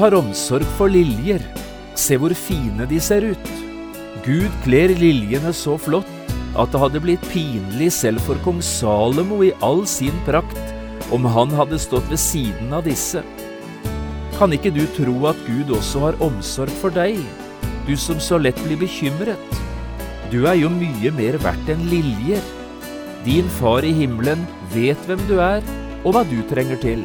Har omsorg for liljer. Se hvor fine de ser ut. Gud kler liljene så flott at det hadde blitt pinlig selv for kong Salomo i all sin prakt om han hadde stått ved siden av disse. Kan ikke du tro at Gud også har omsorg for deg, du som så lett blir bekymret? Du er jo mye mer verdt enn liljer. Din far i himmelen vet hvem du er, og hva du trenger til.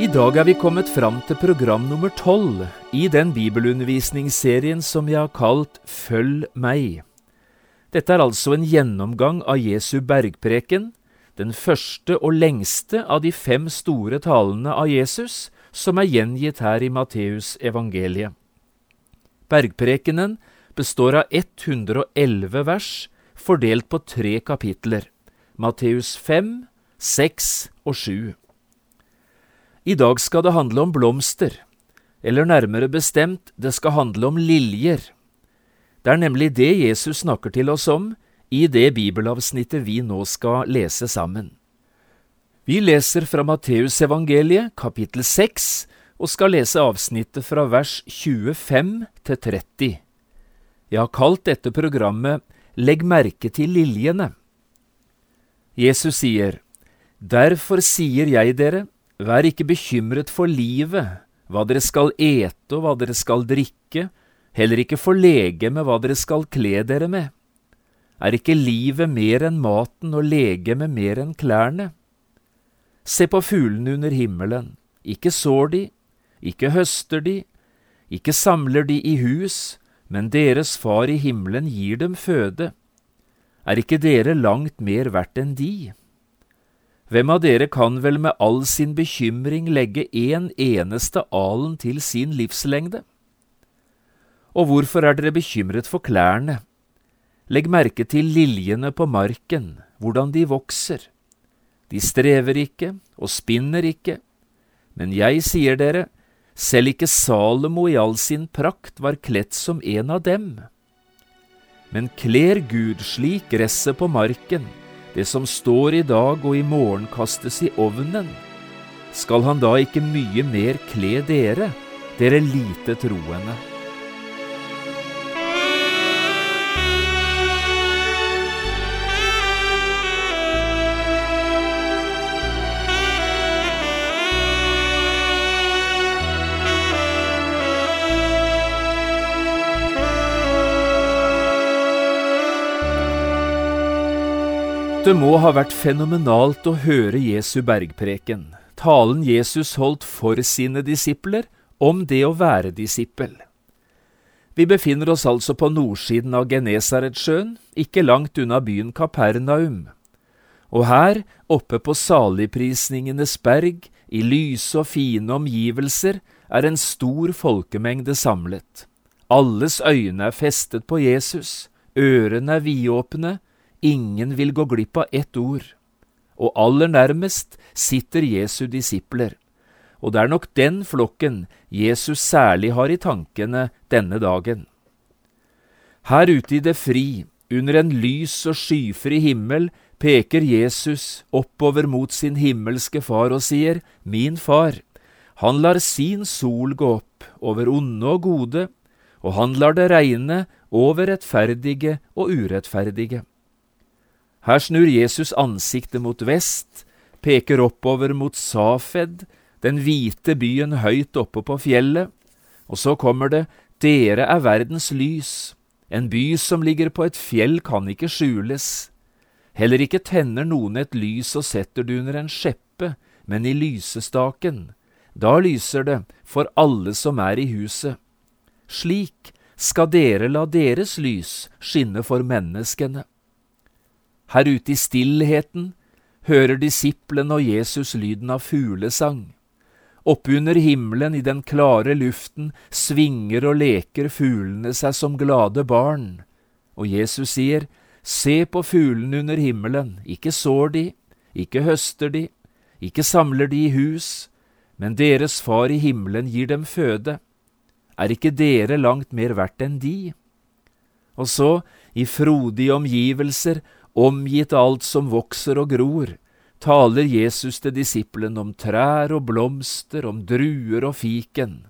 I dag er vi kommet fram til program nummer tolv i den bibelundervisningsserien som jeg har kalt Følg meg. Dette er altså en gjennomgang av Jesu bergpreken, den første og lengste av de fem store talene av Jesus som er gjengitt her i Matteus evangeliet. Bergprekenen består av 111 vers fordelt på tre kapitler, Matteus 5, 6 og 7. I dag skal det handle om blomster, eller nærmere bestemt, det skal handle om liljer. Det er nemlig det Jesus snakker til oss om i det bibelavsnittet vi nå skal lese sammen. Vi leser fra Matteusevangeliet kapittel 6 og skal lese avsnittet fra vers 25 til 30. Jeg har kalt dette programmet Legg merke til liljene. Jesus sier, Derfor sier jeg dere, Vær ikke bekymret for livet, hva dere skal ete og hva dere skal drikke, heller ikke for legemet hva dere skal kle dere med. Er ikke livet mer enn maten og legemet mer enn klærne? Se på fuglene under himmelen, ikke sår de, ikke høster de, ikke samler de i hus, men deres far i himmelen gir dem føde. Er ikke dere langt mer verdt enn de? Hvem av dere kan vel med all sin bekymring legge en eneste alen til sin livslengde? Og hvorfor er dere bekymret for klærne? Legg merke til liljene på marken, hvordan de vokser. De strever ikke og spinner ikke, men jeg sier dere, selv ikke Salomo i all sin prakt var kledt som en av dem. Men kler Gud slik gresset på marken, det som står i dag og i morgen kastes i ovnen, skal han da ikke mye mer kle dere, dere lite troende? Det må ha vært fenomenalt å høre Jesu bergpreken, talen Jesus holdt for sine disipler om det å være disippel. Vi befinner oss altså på nordsiden av Genesaretsjøen, ikke langt unna byen Kapernaum. Og her, oppe på saligprisningenes berg, i lyse og fine omgivelser, er en stor folkemengde samlet. Alles øyne er festet på Jesus, ørene er vidåpne, Ingen vil gå glipp av ett ord. Og aller nærmest sitter Jesu disipler. Og det er nok den flokken Jesus særlig har i tankene denne dagen. Her ute i det fri, under en lys og skyfri himmel, peker Jesus oppover mot sin himmelske far og sier, Min far, han lar sin sol gå opp over onde og gode, og han lar det regne over rettferdige og urettferdige. Her snur Jesus ansiktet mot vest, peker oppover mot Safed, den hvite byen høyt oppe på fjellet, og så kommer det Dere er verdens lys. En by som ligger på et fjell kan ikke skjules. Heller ikke tenner noen et lys og setter det under en skjeppe, men i lysestaken, da lyser det for alle som er i huset. Slik skal dere la deres lys skinne for menneskene. Her ute i stillheten hører disiplene og Jesus lyden av fuglesang. Oppunder himmelen i den klare luften svinger og leker fuglene seg som glade barn. Og Jesus sier, Se på fuglene under himmelen, ikke sår de, ikke høster de, ikke samler de i hus, men deres far i himmelen gir dem føde. Er ikke dere langt mer verdt enn de? Og så, i frodige omgivelser, omgitt av alt som vokser og gror, taler Jesus til disippelen om trær og blomster, om druer og fiken.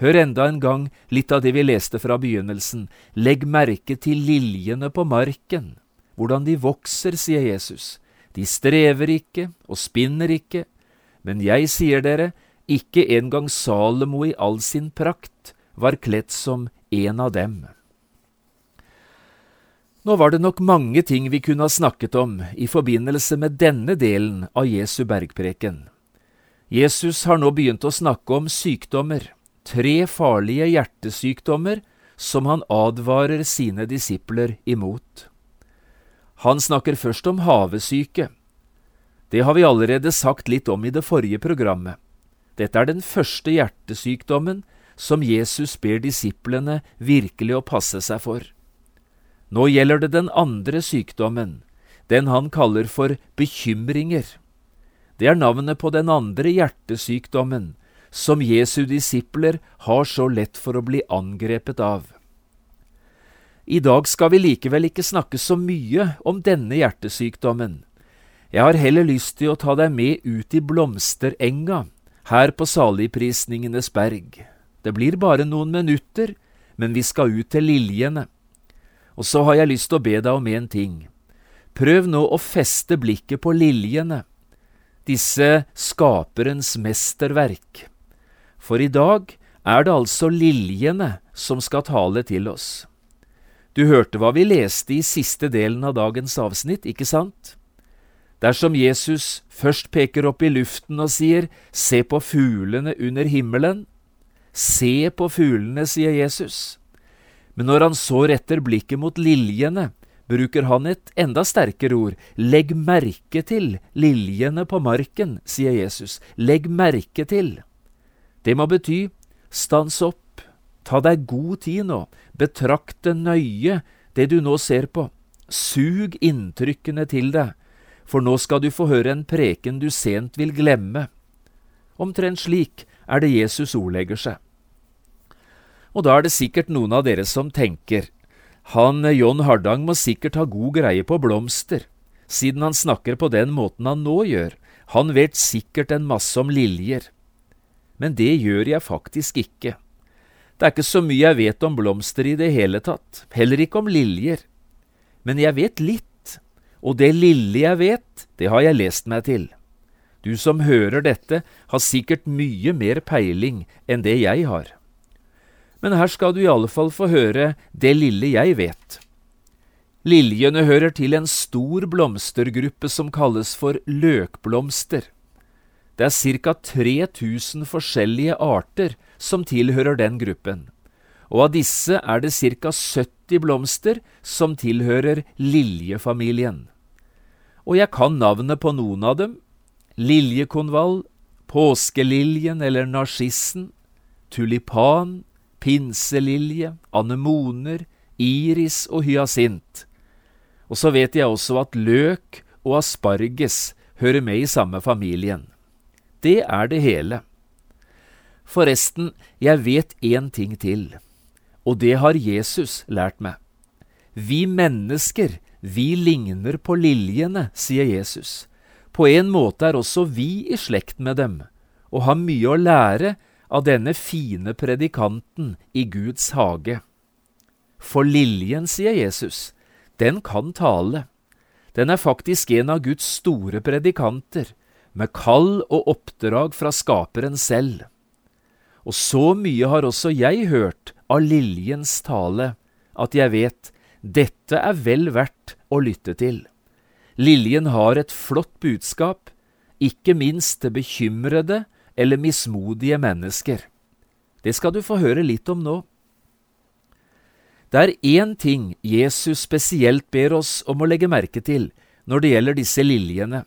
Hør enda en gang litt av det vi leste fra begynnelsen. Legg merke til liljene på marken, hvordan de vokser, sier Jesus. De strever ikke og spinner ikke, men jeg sier dere, ikke engang Salomo i all sin prakt var kledd som en av dem. Nå var det nok mange ting vi kunne ha snakket om i forbindelse med denne delen av Jesu bergpreken. Jesus har nå begynt å snakke om sykdommer, tre farlige hjertesykdommer som han advarer sine disipler imot. Han snakker først om havesyke. Det har vi allerede sagt litt om i det forrige programmet. Dette er den første hjertesykdommen som Jesus ber disiplene virkelig å passe seg for. Nå gjelder det den andre sykdommen, den han kaller for bekymringer. Det er navnet på den andre hjertesykdommen, som Jesu disipler har så lett for å bli angrepet av. I dag skal vi likevel ikke snakke så mye om denne hjertesykdommen. Jeg har heller lyst til å ta deg med ut i blomsterenga, her på Saligprisningenes berg. Det blir bare noen minutter, men vi skal ut til liljene. Og så har jeg lyst til å be deg om en ting. Prøv nå å feste blikket på liljene, disse skaperens mesterverk. For i dag er det altså liljene som skal tale til oss. Du hørte hva vi leste i siste delen av dagens avsnitt, ikke sant? Dersom Jesus først peker opp i luften og sier Se på fuglene under himmelen. Se på fuglene, sier Jesus. Men når han så retter blikket mot liljene, bruker han et enda sterkere ord. Legg merke til liljene på marken, sier Jesus. Legg merke til. Det må bety stans opp, ta deg god tid nå, betrakte nøye det du nå ser på. Sug inntrykkene til deg, for nå skal du få høre en preken du sent vil glemme. Omtrent slik er det Jesus ordlegger seg. Og da er det sikkert noen av dere som tenker, han eh, John Hardang må sikkert ha god greie på blomster, siden han snakker på den måten han nå gjør, han vet sikkert en masse om liljer. Men det gjør jeg faktisk ikke. Det er ikke så mye jeg vet om blomster i det hele tatt, heller ikke om liljer. Men jeg vet litt, og det lille jeg vet, det har jeg lest meg til. Du som hører dette, har sikkert mye mer peiling enn det jeg har men her skal du i alle fall få høre det lille jeg vet. Liljene hører til en stor blomstergruppe som kalles for løkblomster. Det er ca 3000 forskjellige arter som tilhører den gruppen, og av disse er det ca 70 blomster som tilhører liljefamilien. Og jeg kan navnet på noen av dem. Liljekonvall, påskeliljen eller narsissen, tulipan, pinselilje, anemoner, iris og hyasint. Og så vet jeg også at løk og asparges hører med i samme familien. Det er det hele. Forresten, jeg vet én ting til, og det har Jesus lært meg. Vi mennesker, vi ligner på liljene, sier Jesus. På en måte er også vi i slekt med dem, og har mye å lære av denne fine predikanten i Guds hage. For liljen, sier Jesus, den kan tale. Den er faktisk en av Guds store predikanter, med kall og oppdrag fra Skaperen selv. Og så mye har også jeg hørt av liljens tale, at jeg vet dette er vel verdt å lytte til. Liljen har et flott budskap, ikke minst til bekymrede eller mismodige mennesker. Det skal du få høre litt om nå. Det er én ting Jesus spesielt ber oss om å legge merke til når det gjelder disse liljene.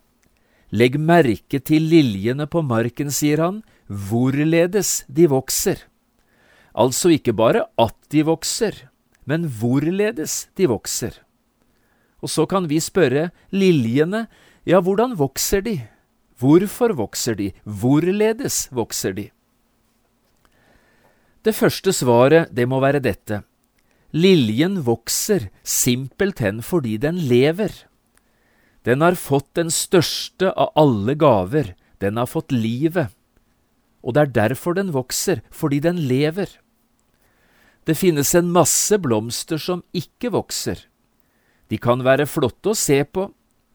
Legg merke til liljene på marken, sier han, hvorledes de vokser. Altså ikke bare at de vokser, men hvorledes de vokser. Og så kan vi spørre liljene, ja, hvordan vokser de? Hvorfor vokser de? Hvorledes vokser de? Det første svaret, det må være dette. Liljen vokser simpelthen fordi den lever. Den har fått den største av alle gaver, den har fått livet. Og det er derfor den vokser, fordi den lever. Det finnes en masse blomster som ikke vokser. De kan være flotte å se på,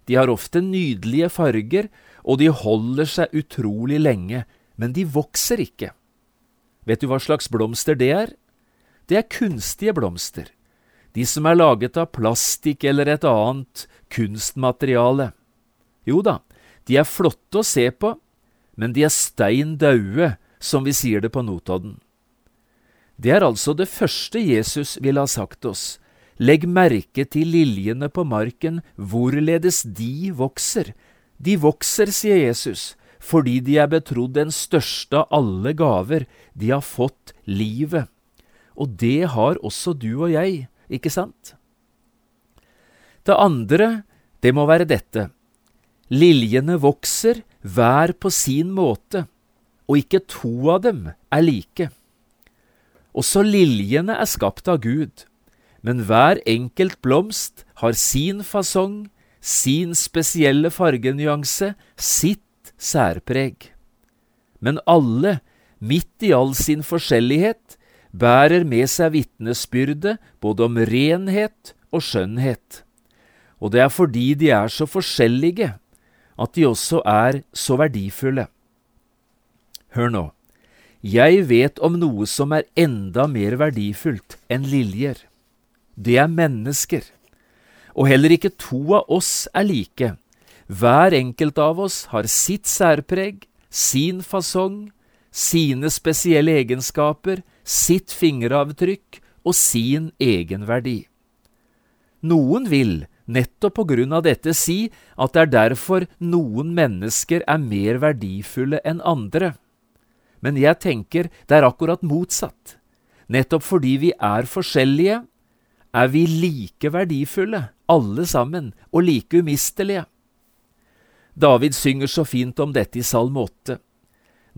de har ofte nydelige farger, og de holder seg utrolig lenge, men de vokser ikke. Vet du hva slags blomster det er? det er kunstige blomster, de som er laget av plastikk eller et annet kunstmateriale. Jo da, de er flotte å se på, men de er stein daue, som vi sier det på Notodden. Det er altså det første Jesus ville ha sagt oss. Legg merke til liljene på marken, hvorledes de vokser. De vokser, sier Jesus, fordi de er betrodd den største av alle gaver, de har fått livet. Og det har også du og jeg, ikke sant? Det andre, det må være dette. Liljene vokser hver på sin måte, og ikke to av dem er like. Også liljene er skapt av Gud, men hver enkelt blomst har sin fasong, sin spesielle fargenyanse, sitt særpreg. Men alle, midt i all sin forskjellighet, bærer med seg vitnesbyrdet både om renhet og skjønnhet. Og det er fordi de er så forskjellige at de også er så verdifulle. Hør nå, jeg vet om noe som er enda mer verdifullt enn liljer. Det er mennesker. Og heller ikke to av oss er like. Hver enkelt av oss har sitt særpreg, sin fasong, sine spesielle egenskaper, sitt fingeravtrykk og sin egenverdi. Noen vil, nettopp på grunn av dette, si at det er derfor noen mennesker er mer verdifulle enn andre. Men jeg tenker det er akkurat motsatt. Nettopp fordi vi er forskjellige, er vi like verdifulle, alle sammen, og like umistelige. David synger så fint om dette i Salme 8.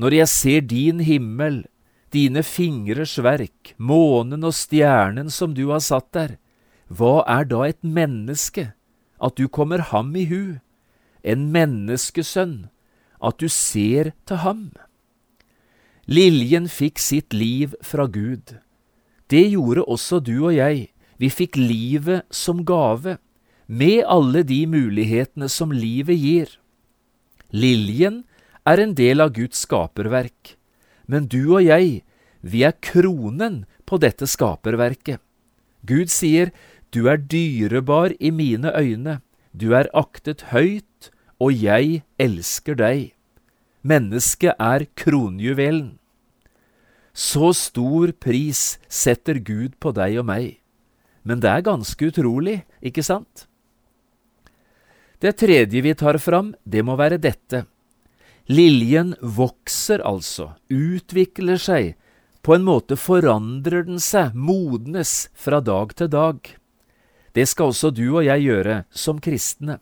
Når jeg ser din himmel, dine fingres verk, månen og stjernen som du har satt der, hva er da et menneske, at du kommer ham i hu, en menneskesønn, at du ser til ham? Liljen fikk sitt liv fra Gud. Det gjorde også du og jeg, vi fikk livet som gave, med alle de mulighetene som livet gir. Liljen er en del av Guds skaperverk men du og jeg, vi er kronen på dette skaperverket. Gud sier, Du er dyrebar i mine øyne, du er aktet høyt, og jeg elsker deg. Mennesket er kronjuvelen. Så stor pris setter Gud på deg og meg. Men det er ganske utrolig, ikke sant? Det tredje vi tar fram, det må være dette. Liljen vokser altså, utvikler seg, på en måte forandrer den seg, modnes, fra dag til dag. Det skal også du og jeg gjøre som kristne.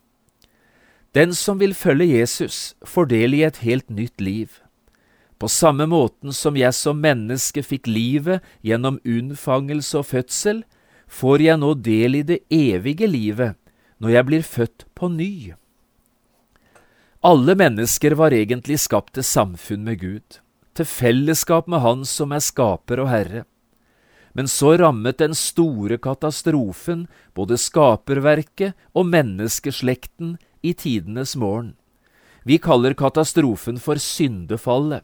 Den som vil følge Jesus, får del i et helt nytt liv. På samme måten som jeg som menneske fikk livet gjennom unnfangelse og fødsel, får jeg nå del i det evige livet når jeg blir født på ny. Alle mennesker var egentlig skapt til samfunn med Gud, til fellesskap med Han som er skaper og herre. Men så rammet den store katastrofen både skaperverket og menneskeslekten i tidenes morgen. Vi kaller katastrofen for syndefallet.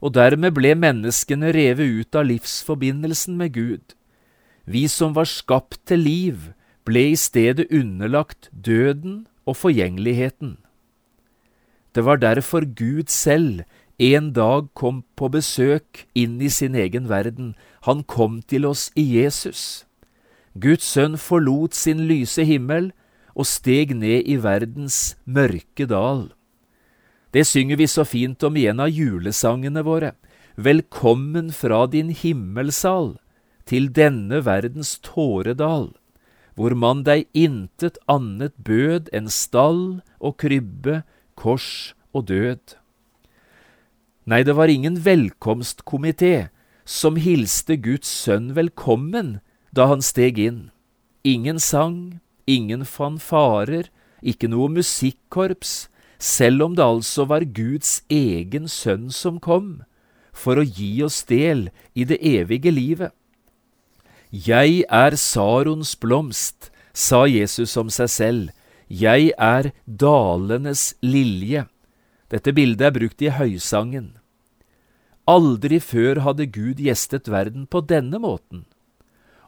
Og dermed ble menneskene revet ut av livsforbindelsen med Gud. Vi som var skapt til liv, ble i stedet underlagt døden og forgjengeligheten. Det var derfor Gud selv en dag kom på besøk inn i sin egen verden. Han kom til oss i Jesus. Guds sønn forlot sin lyse himmel og steg ned i verdens mørke dal. Det synger vi så fint om i en av julesangene våre. Velkommen fra din himmelsal til denne verdens tåredal, hvor man deg intet annet bød enn stall og krybbe, kors og død. Nei, det var ingen velkomstkomité som hilste Guds sønn velkommen da han steg inn. Ingen sang, ingen fanfarer, ikke noe musikkorps, selv om det altså var Guds egen sønn som kom, for å gi oss del i det evige livet. Jeg er Sarons blomst, sa Jesus om seg selv, jeg er dalenes lilje. Dette bildet er brukt i Høysangen. Aldri før hadde Gud gjestet verden på denne måten,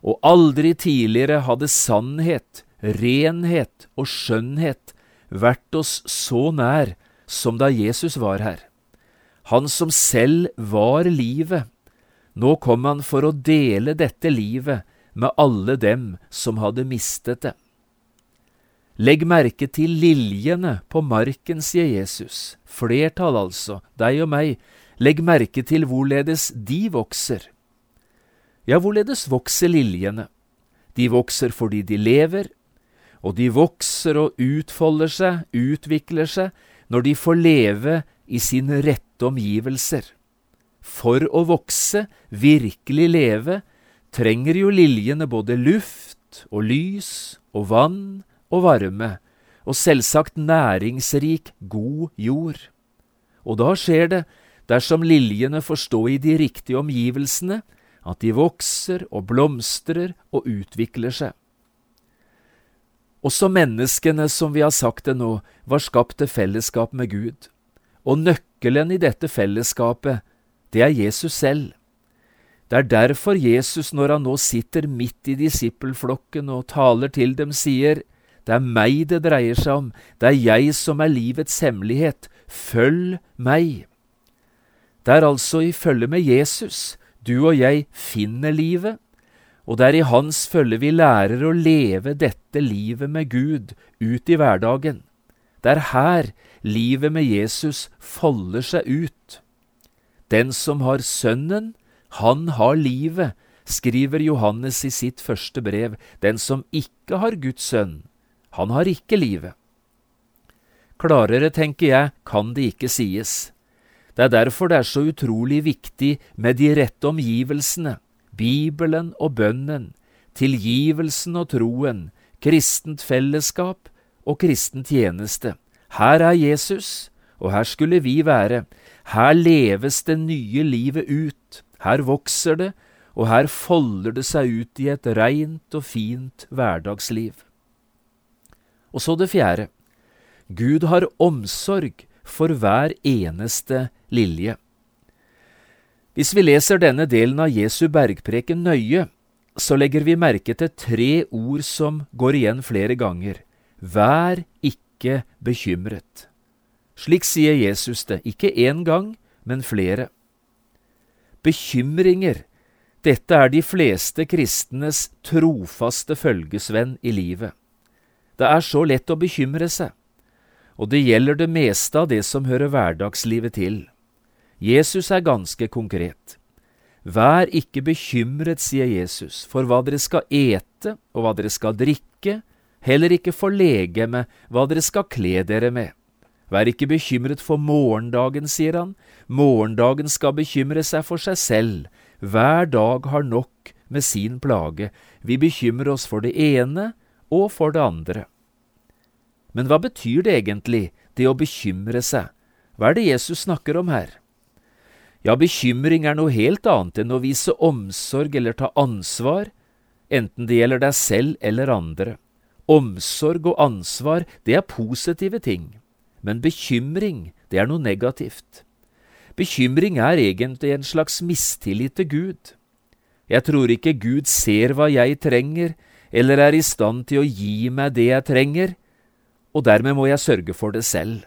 og aldri tidligere hadde sannhet, renhet og skjønnhet vært oss så nær som da Jesus var her. Han som selv var livet. Nå kom han for å dele dette livet med alle dem som hadde mistet det. Legg merke til liljene på marken, sier Jesus. Flertall, altså, deg og meg. Legg merke til hvorledes de vokser. Ja, hvorledes vokser liljene? De vokser fordi de lever, og de vokser og utfolder seg, utvikler seg, når de får leve i sine rette omgivelser. For å vokse, virkelig leve, trenger jo liljene både luft og lys og vann og varme, og selvsagt næringsrik, god jord. Og da skjer det, dersom liljene får stå i de riktige omgivelsene, at de vokser og blomstrer og utvikler seg. Også menneskene, som vi har sagt det nå, var skapt til fellesskap med Gud, og nøkkelen i dette fellesskapet, det er Jesus selv. Det er derfor Jesus, når han nå sitter midt i disippelflokken og taler til dem, sier, det er meg det dreier seg om, det er jeg som er livets hemmelighet, følg meg. Det er altså i følge med Jesus du og jeg finner livet, og det er i hans følge vi lærer å leve dette livet med Gud ut i hverdagen. Det er her livet med Jesus folder seg ut. Den som har Sønnen, han har livet, skriver Johannes i sitt første brev. Den som ikke har Guds sønn, han har ikke livet. Klarere, tenker jeg, kan det ikke sies. Det er derfor det er så utrolig viktig med de rette omgivelsene, Bibelen og bønnen, tilgivelsen og troen, kristent fellesskap og kristen tjeneste. Her er Jesus, og her skulle vi være. Her leves det nye livet ut, her vokser det, og her folder det seg ut i et reint og fint hverdagsliv. Og så det fjerde. Gud har omsorg for hver eneste lilje. Hvis vi leser denne delen av Jesu bergpreken nøye, så legger vi merke til tre ord som går igjen flere ganger. Vær ikke bekymret. Slik sier Jesus det, ikke én gang, men flere. Bekymringer, dette er de fleste kristnes trofaste følgesvenn i livet. Det er så lett å bekymre seg, og det gjelder det meste av det som hører hverdagslivet til. Jesus er ganske konkret. Vær ikke bekymret, sier Jesus, for hva dere skal ete og hva dere skal drikke, heller ikke for legemet, hva dere skal kle dere med. Vær ikke bekymret for morgendagen, sier han, morgendagen skal bekymre seg for seg selv, hver dag har nok med sin plage, vi bekymrer oss for det ene og for det andre. Men hva betyr det egentlig, det å bekymre seg? Hva er det Jesus snakker om her? Ja, bekymring er noe helt annet enn å vise omsorg eller ta ansvar, enten det gjelder deg selv eller andre. Omsorg og ansvar, det er positive ting, men bekymring, det er noe negativt. Bekymring er egentlig en slags mistillit til Gud. Jeg tror ikke Gud ser hva jeg trenger, eller er i stand til å gi meg det jeg trenger, og dermed må jeg sørge for det selv.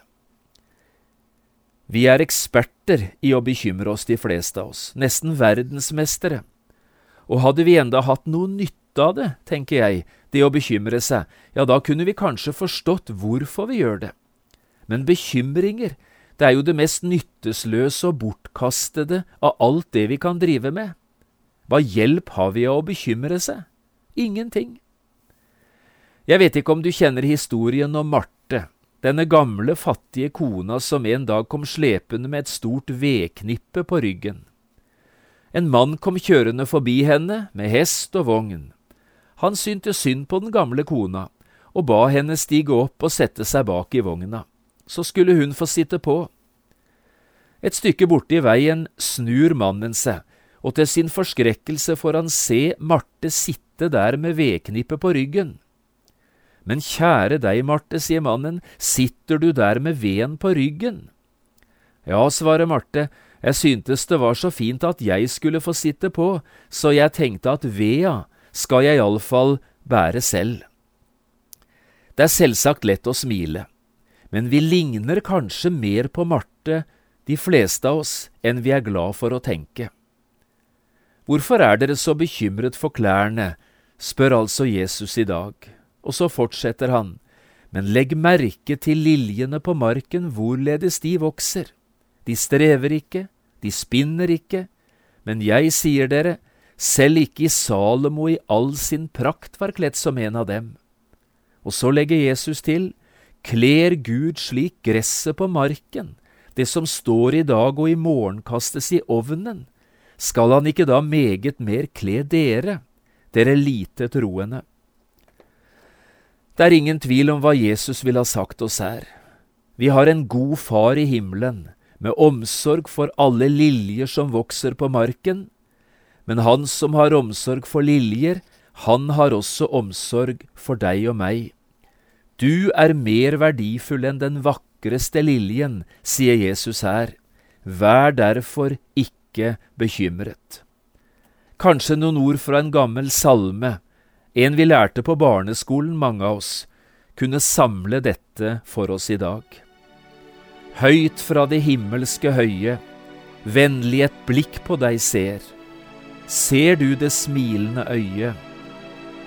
Vi er eksperter i å bekymre oss, de fleste av oss, nesten verdensmestere. Og hadde vi enda hatt noe nytte av det, tenker jeg, det å bekymre seg, ja, da kunne vi kanskje forstått hvorfor vi gjør det. Men bekymringer, det er jo det mest nyttesløse og bortkastede av alt det vi kan drive med. Hva hjelp har vi av å bekymre seg? Ingenting. Jeg vet ikke om du kjenner historien om Marte, denne gamle, fattige kona som en dag kom slepende med et stort vedknippe på ryggen. En mann kom kjørende forbi henne med hest og vogn. Han syntes synd på den gamle kona og ba henne stige opp og sette seg bak i vogna. Så skulle hun få sitte på. Et stykke borte i veien snur mannen seg, og til sin forskrekkelse får han se Marte sitte der med vedknippet på ryggen. Men kjære deg, Marte, sier mannen, sitter du der med veden på ryggen? Ja, svarer Marte, jeg syntes det var så fint at jeg skulle få sitte på, så jeg tenkte at veda skal jeg iallfall bære selv. Det er selvsagt lett å smile, men vi ligner kanskje mer på Marte, de fleste av oss, enn vi er glad for å tenke. Hvorfor er dere så bekymret for klærne, spør altså Jesus i dag. Og så fortsetter han, men legg merke til liljene på marken hvorledes de vokser. De strever ikke, de spinner ikke, men jeg sier dere, selv ikke i Salomo i all sin prakt var kledd som en av dem. Og så legger Jesus til, kler Gud slik gresset på marken, det som står i dag og i morgen kastes i ovnen, skal han ikke da meget mer kle dere, dere lite troende? Det er ingen tvil om hva Jesus vil ha sagt oss her. Vi har en god far i himmelen, med omsorg for alle liljer som vokser på marken, men han som har omsorg for liljer, han har også omsorg for deg og meg. Du er mer verdifull enn den vakreste liljen, sier Jesus her. Vær derfor ikke bekymret. Kanskje noen ord fra en gammel salme, en vi lærte på barneskolen, mange av oss, kunne samle dette for oss i dag. Høyt fra det himmelske høye, vennlig et blikk på deg ser. Ser du det smilende øyet?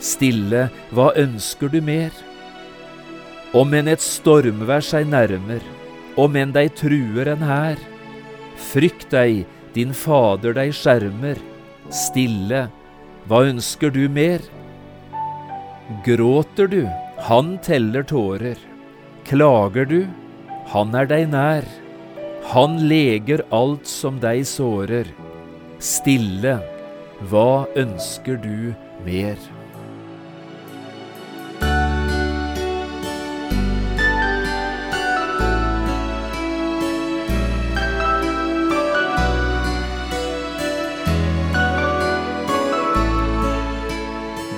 Stille, hva ønsker du mer? Om enn et stormvær seg nærmer, om enn deg truer en hær, frykt deg, din Fader deg skjermer, stille, hva ønsker du mer? Gråter du, han teller tårer. Klager du, han er deg nær. Han leger alt som deg sårer. Stille, hva ønsker du mer?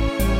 あ!